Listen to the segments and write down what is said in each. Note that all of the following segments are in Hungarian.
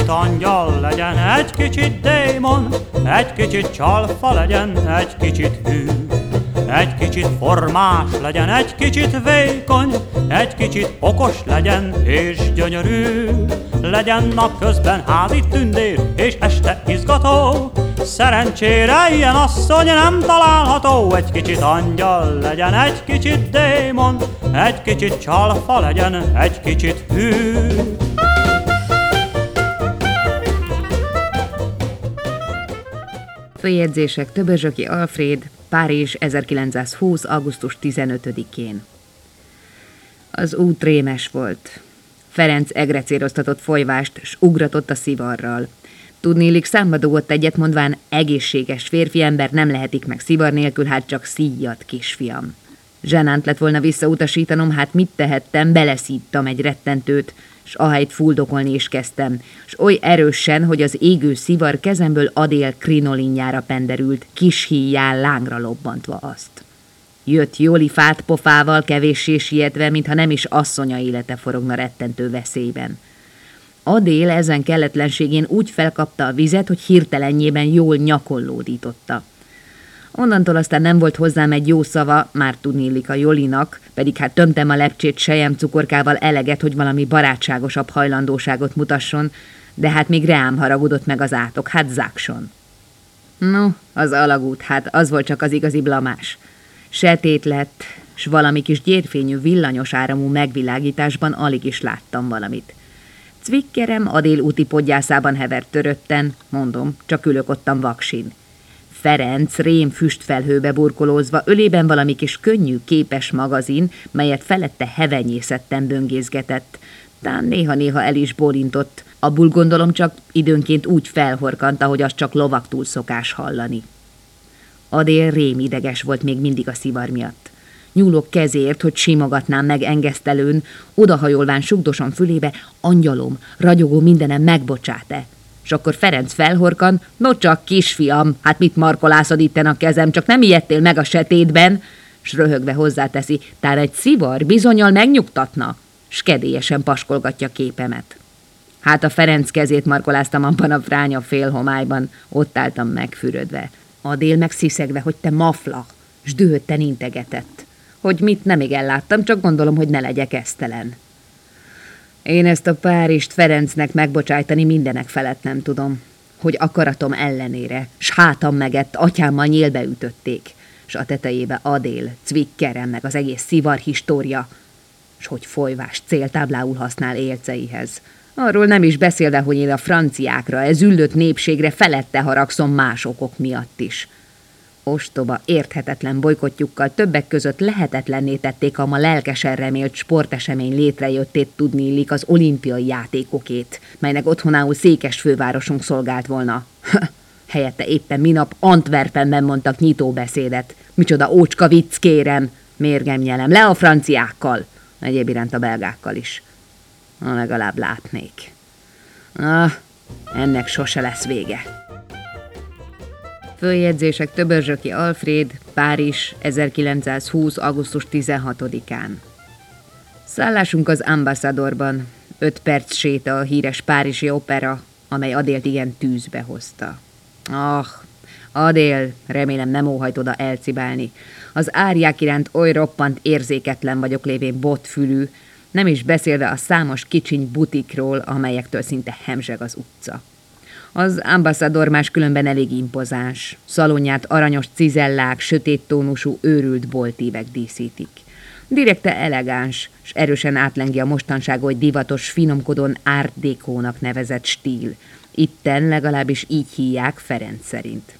angyal legyen, egy kicsit démon, egy kicsit csalfa legyen, egy kicsit hű. Egy kicsit formás legyen, egy kicsit vékony, egy kicsit okos legyen és gyönyörű. Legyen napközben házi tündér és este izgató, Szerencsére ilyen asszony nem található, egy kicsit angyal legyen, egy kicsit démon, egy kicsit csalfa legyen, egy kicsit hű. Följegyzések Töbözsöki Alfred, Párizs 1920. augusztus 15-én. Az út rémes volt. Ferenc egrecéroztatott folyvást, s ugratott a szivarral. Tudnélik számba dugott egyet mondván, egészséges férfi ember nem lehetik meg szivar nélkül, hát csak szíjat, kisfiam. Zsenánt lett volna visszautasítanom, hát mit tehettem, beleszíttam egy rettentőt, s ahelyt fuldokolni is kezdtem, s oly erősen, hogy az égő szivar kezemből Adél krinolinjára penderült, kis híjján lángra lobbantva azt. Jött Joli fát pofával, kevéssé sietve, mintha nem is asszonya élete forogna rettentő veszélyben. Adél ezen kelletlenségén úgy felkapta a vizet, hogy hirtelenjében jól nyakollódította. Onnantól aztán nem volt hozzám egy jó szava, már tudnélik a Jolinak, pedig hát tömtem a lepcsét sejem cukorkával eleget, hogy valami barátságosabb hajlandóságot mutasson, de hát még reám haragudott meg az átok, hát zákson. No, az alagút, hát az volt csak az igazi blamás. Setét lett, s valami kis gyérfényű villanyos áramú megvilágításban alig is láttam valamit. Cvikkerem a úti podgyászában hevert törötten, mondom, csak ülök ottan vaksin. Ferenc rém füstfelhőbe burkolózva, ölében valami kis könnyű képes magazin, melyet felette hevenyészetten böngészgetett. Tán néha-néha el is borintott, abból gondolom csak időnként úgy felhorkant, hogy az csak lovaktól szokás hallani. Adél rém ideges volt még mindig a szivar miatt. Nyúlok kezért, hogy simogatnám meg engesztelőn, odahajolván sugdosan fülébe, angyalom, ragyogó mindenem megbocsát-e. És akkor Ferenc felhorkan, no csak kisfiam, hát mit markolászod itten a kezem, csak nem ijedtél meg a setétben? S röhögve hozzáteszi, tár egy szivar bizonyal megnyugtatna, s kedélyesen paskolgatja képemet. Hát a Ferenc kezét markoláztam abban a fránya félhomályban, ott álltam megfürödve. Adél meg sziszegve, hogy te mafla, s dühötten integetett hogy mit nem igen láttam, csak gondolom, hogy ne legyek esztelen. Én ezt a Párizst Ferencnek megbocsájtani mindenek felett nem tudom, hogy akaratom ellenére, s hátam megett, atyámmal nyílbe ütötték, s a tetejébe Adél, Cvikkerem, meg az egész szivar história, s hogy folyvás céltáblául használ élceihez. Arról nem is beszélve, hogy én a franciákra, ez üldött népségre felette haragszom más okok miatt is – Ostoba, érthetetlen bolykotjukkal többek között lehetetlenné tették a ma lelkesen remélt sportesemény létrejöttét tudni illik az olimpiai játékokét, melynek otthonául székes fővárosunk szolgált volna. Helyette éppen minap Antwerpenben mondtak nyitóbeszédet. Micsoda ócska vicc, kérem! Mérgem nyelem, le a franciákkal! Egyéb iránt a belgákkal is. Na, legalább látnék. Ah, ennek sose lesz vége. Följegyzések Töbörzsöki Alfred, Párizs, 1920. augusztus 16-án. Szállásunk az ambassadorban. Öt perc séta a híres párizsi opera, amely Adélt igen tűzbe hozta. Ah, Adél, remélem nem óhajt oda elcibálni. Az árják iránt oly roppant érzéketlen vagyok lévén botfülű, nem is beszélve a számos kicsiny butikról, amelyektől szinte hemzseg az utca. Az ambassador más különben elég impozáns. Szalonját aranyos cizellák, sötét tónusú őrült boltívek díszítik. Direkte elegáns, s erősen átlengi a mostanság oly divatos, finomkodon art dékónak nevezett stíl. Itten legalábbis így hívják Ferenc szerint.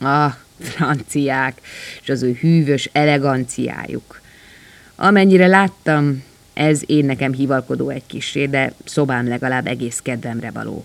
Ah, franciák, és az ő hűvös eleganciájuk. Amennyire láttam, ez én nekem hivalkodó egy kisé, de szobám legalább egész kedvemre való.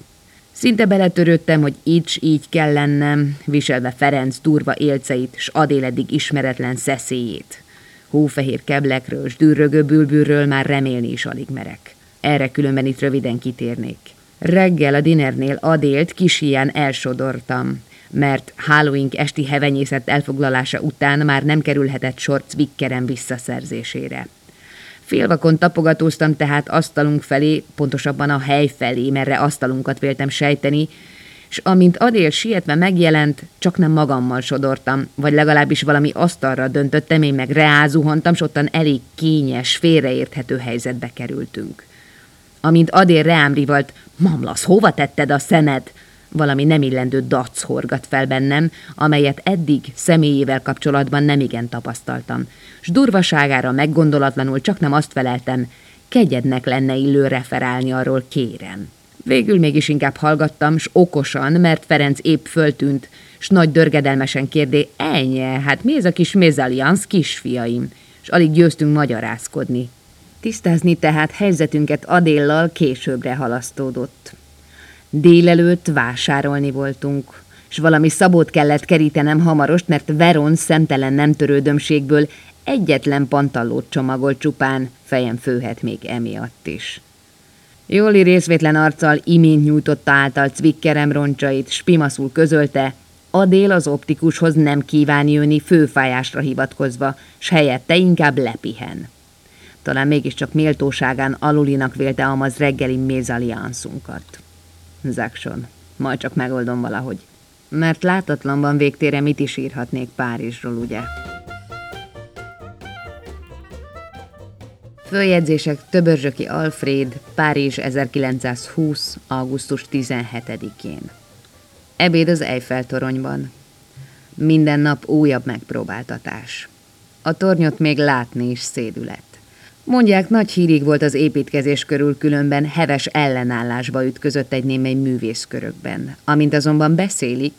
Szinte beletörődtem, hogy így így kell lennem, viselve Ferenc durva élceit, s Adél eddig ismeretlen szeszélyét. Hófehér keblekről, s dűrögő bülbülről már remélni is alig merek. Erre különben itt röviden kitérnék. Reggel a dinernél Adélt kis ilyen elsodortam, mert Halloween esti hevenyészet elfoglalása után már nem kerülhetett sor Zwickerem visszaszerzésére. Félvakon tapogatóztam tehát asztalunk felé, pontosabban a hely felé, merre asztalunkat véltem sejteni, és amint Adél sietve megjelent, csak nem magammal sodortam, vagy legalábbis valami asztalra döntöttem, én meg reázuhantam, s ottan elég kényes, félreérthető helyzetbe kerültünk. Amint Adél reám rivalt, mamlasz, hova tetted a szemed? Valami nem illendő dac horgat fel bennem, amelyet eddig személyével kapcsolatban nem igen tapasztaltam, s durvaságára meggondolatlanul csak nem azt feleltem, kegyednek lenne illő referálni arról kérem. Végül mégis inkább hallgattam, s okosan, mert Ferenc épp föltűnt, s nagy dörgedelmesen kérdé, ennyi, hát mi ez a kis mezaliansz kisfiaim? És alig győztünk magyarázkodni. Tisztázni tehát helyzetünket Adéllal későbbre halasztódott. Délelőtt vásárolni voltunk, s valami szabót kellett kerítenem hamarost, mert Veron szemtelen nem törődömségből egyetlen pantallót csomagolt csupán, fejem főhet még emiatt is. Jóli részvétlen arccal imént nyújtotta által cvikkerem roncsait, spimaszul közölte, Adél az optikushoz nem kíván jönni főfájásra hivatkozva, s helyette inkább lepihen. Talán mégiscsak méltóságán alulinak vélte amaz reggeli mézalianszunkat. Zakson, majd csak megoldom valahogy. Mert látatlanban végtére mit is írhatnék Párizsról, ugye? Följegyzések Töbörzsöki Alfred, Párizs 1920. augusztus 17-én. Ebéd az Eiffel toronyban. Minden nap újabb megpróbáltatás. A tornyot még látni is szédület. Mondják, nagy hírig volt az építkezés körül, különben heves ellenállásba ütközött egy némely művészkörökben. Amint azonban beszélik,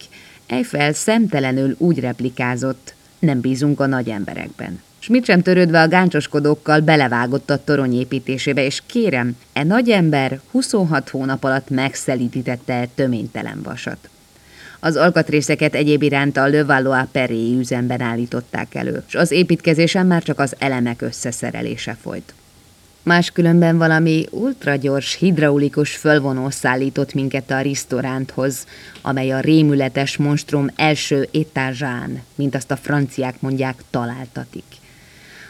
Eiffel szemtelenül úgy replikázott, nem bízunk a nagy emberekben. S mit sem törődve a gáncsoskodókkal belevágott a torony építésébe, és kérem, e nagy ember 26 hónap alatt megszelítítette töménytelen vasat. Az alkatrészeket egyéb iránt a Le Valois Perré üzemben állították elő, és az építkezésen már csak az elemek összeszerelése folyt. Máskülönben valami ultragyors, hidraulikus fölvonó szállított minket a risztoránthoz, amely a rémületes monstrum első étázsán, mint azt a franciák mondják, találtatik.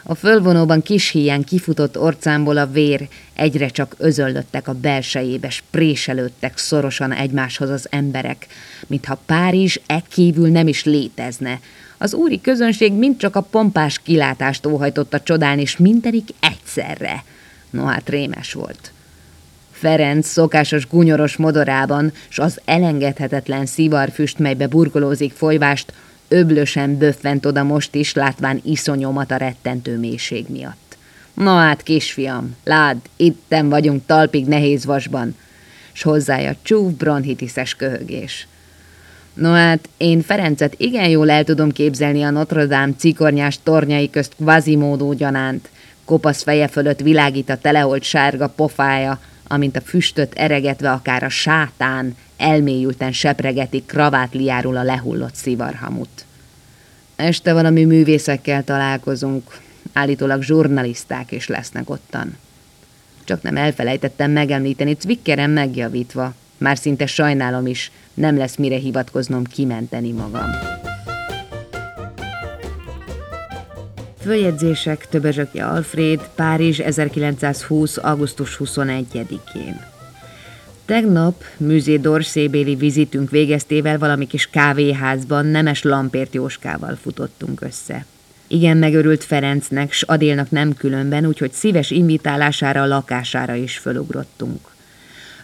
A fölvonóban kis híján kifutott orcámból a vér, egyre csak özöllöttek a belsejébe, préselődtek szorosan egymáshoz az emberek, mintha Párizs e kívül nem is létezne. Az úri közönség mind csak a pompás kilátást óhajtotta csodálni, és mindenik egyszerre. No hát rémes volt. Ferenc szokásos gunyoros modorában, s az elengedhetetlen szivarfüst, melybe burkolózik folyvást, öblösen böffent oda most is, látván iszonyomat a rettentő mélység miatt. Na hát, kisfiam, lád, itten vagyunk talpig nehéz vasban, s hozzája csúf bronhitiszes köhögés. No hát, én Ferencet igen jól el tudom képzelni a Notre Dame cikornyás tornyai közt kvazimódó gyanánt, kopasz feje fölött világít a teleholt sárga pofája, amint a füstöt eregetve akár a sátán elmélyülten sepregeti kravátliáról a lehullott szivarhamut. Este valami művészekkel találkozunk, állítólag zsurnaliszták is lesznek ottan. Csak nem elfelejtettem megemlíteni, Zwickerem megjavítva. Már szinte sajnálom is, nem lesz mire hivatkoznom kimenteni magam. Följegyzések Töbözsöki Alfred, Párizs 1920. augusztus 21-én. Tegnap műzé dorszébéli vizitünk végeztével valami kis kávéházban nemes Lampért Jóskával futottunk össze. Igen megörült Ferencnek, s Adélnak nem különben, úgyhogy szíves invitálására a lakására is fölugrottunk.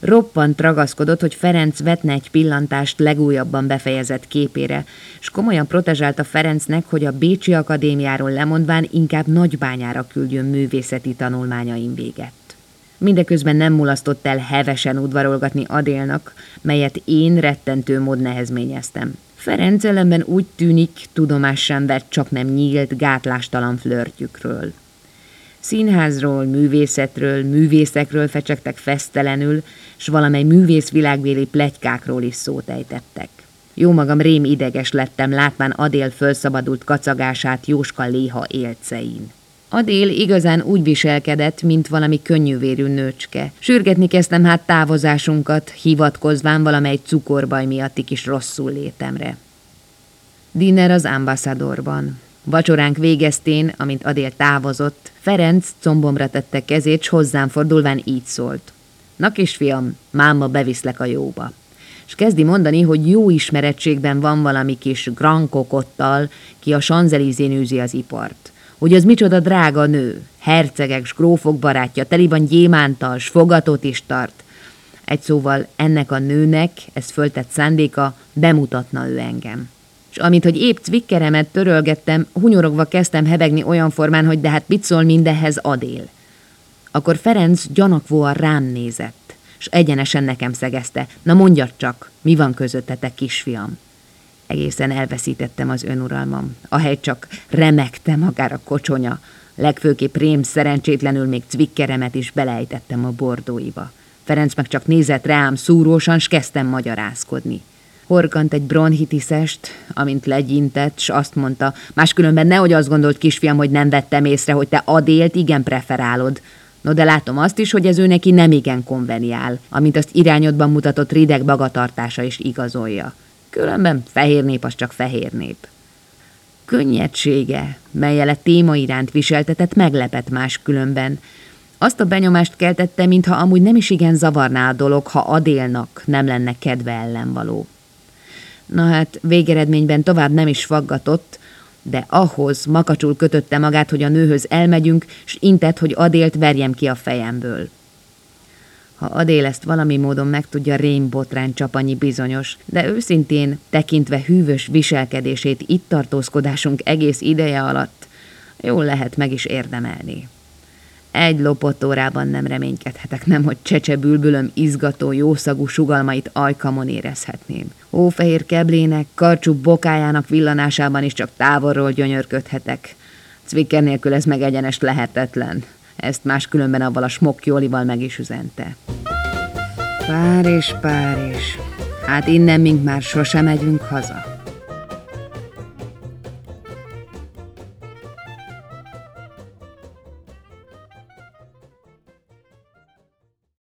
Roppant ragaszkodott, hogy Ferenc vetne egy pillantást legújabban befejezett képére, és komolyan protezsálta Ferencnek, hogy a Bécsi Akadémiáról lemondván inkább nagybányára küldjön művészeti tanulmányaim véget. Mindeközben nem mulasztott el hevesen udvarolgatni Adélnak, melyet én rettentő mód nehezményeztem. Ferenc ellenben úgy tűnik, tudomás sem vett csak nem nyílt, gátlástalan flörtjükről. Színházról, művészetről, művészekről fecsegtek fesztelenül, s valamely művészvilágbéli plegykákról is szót ejtettek. Jó magam rém ideges lettem, látván Adél fölszabadult kacagását Jóska léha élcein. Adél igazán úgy viselkedett, mint valami könnyűvérű nőcske. Sürgetni kezdtem hát távozásunkat, hivatkozván valamely cukorbaj miatti kis rosszul létemre. Dinner az ambassadorban. Vacsoránk végeztén, amint Adél távozott, Ferenc combomra tette kezét, s hozzám fordulván így szólt. Na kisfiam, máma beviszlek a jóba. És kezdi mondani, hogy jó ismerettségben van valami kis grankokottal, ki a sanzelizén űzi az ipart. Hogy az micsoda drága nő, hercegek, s grófok barátja, teliban gyémántal, s fogatot is tart. Egy szóval ennek a nőnek, ez föltett szándéka, bemutatna ő engem és amint, hogy épp cvikkeremet törölgettem, hunyorogva kezdtem hebegni olyan formán, hogy de hát mit szól mindenhez Adél. Akkor Ferenc gyanakvóan rám nézett, és egyenesen nekem szegezte, na mondjad csak, mi van közöttetek, kisfiam? Egészen elveszítettem az önuralmam, ahely csak remekte magára kocsonya, legfőképp rém szerencsétlenül még cvikkeremet is belejtettem a bordóiba. Ferenc meg csak nézett rám szúrósan, s kezdtem magyarázkodni. Horkant egy bronhitiszest, amint legyintett, s azt mondta, máskülönben nehogy azt gondolt kisfiam, hogy nem vettem észre, hogy te Adélt igen preferálod. No de látom azt is, hogy ez ő neki nem igen konveniál, amint azt irányodban mutatott rideg bagatartása is igazolja. Különben fehér nép az csak fehér nép. Könnyedsége, melyel a téma iránt viseltetett, meglepett máskülönben. Azt a benyomást keltette, mintha amúgy nem is igen zavarná a dolog, ha Adélnak nem lenne kedve ellenvaló. Na hát végeredményben tovább nem is faggatott, de ahhoz makacsul kötötte magát, hogy a nőhöz elmegyünk, s intett, hogy Adélt verjem ki a fejemből. Ha Adél ezt valami módon meg tudja rémbotrán csapanyi bizonyos, de őszintén tekintve hűvös viselkedését itt tartózkodásunk egész ideje alatt, jól lehet meg is érdemelni. Egy lopott órában nem reménykedhetek, nem, hogy csecsebülbülöm izgató, jószagú sugalmait ajkamon érezhetném. Ófehér keblének, karcsú bokájának villanásában is csak távolról gyönyörködhetek. Cvikker nélkül ez meg egyenes lehetetlen. Ezt máskülönben avval a smokjólival meg is üzente. Pár és pár és. Hát innen mink már sosem megyünk haza.